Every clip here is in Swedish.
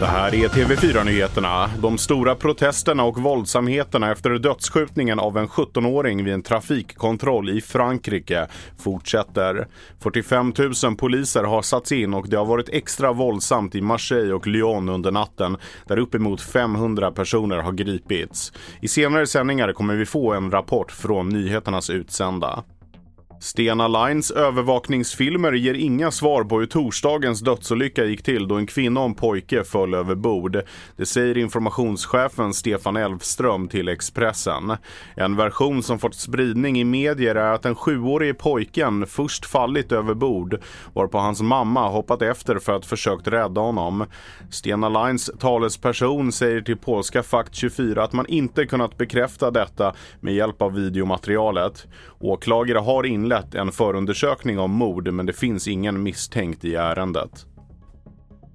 Det här är TV4-nyheterna. De stora protesterna och våldsamheterna efter dödsskjutningen av en 17-åring vid en trafikkontroll i Frankrike fortsätter. 45 000 poliser har satts in och det har varit extra våldsamt i Marseille och Lyon under natten där uppemot 500 personer har gripits. I senare sändningar kommer vi få en rapport från nyheternas utsända. Stena Lines övervakningsfilmer ger inga svar på hur torsdagens dödsolycka gick till då en kvinna och en pojke föll över bord. Det säger informationschefen Stefan Elfström till Expressen. En version som fått spridning i medier är att den sjuårige pojken först fallit över bord varpå hans mamma hoppat efter för att försökt rädda honom. Stena Lines talesperson säger till polska Fakt 24 att man inte kunnat bekräfta detta med hjälp av videomaterialet. Åklagare har inlett inlett en förundersökning om mord men det finns ingen misstänkt i ärendet.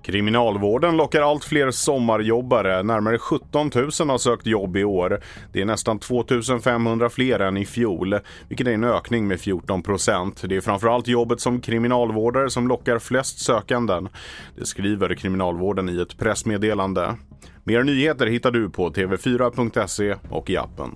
Kriminalvården lockar allt fler sommarjobbare. Närmare 17 000 har sökt jobb i år. Det är nästan 2 500 fler än i fjol, vilket är en ökning med 14 procent. Det är framförallt jobbet som kriminalvårdare som lockar flest sökanden. Det skriver Kriminalvården i ett pressmeddelande. Mer nyheter hittar du på tv4.se och i appen.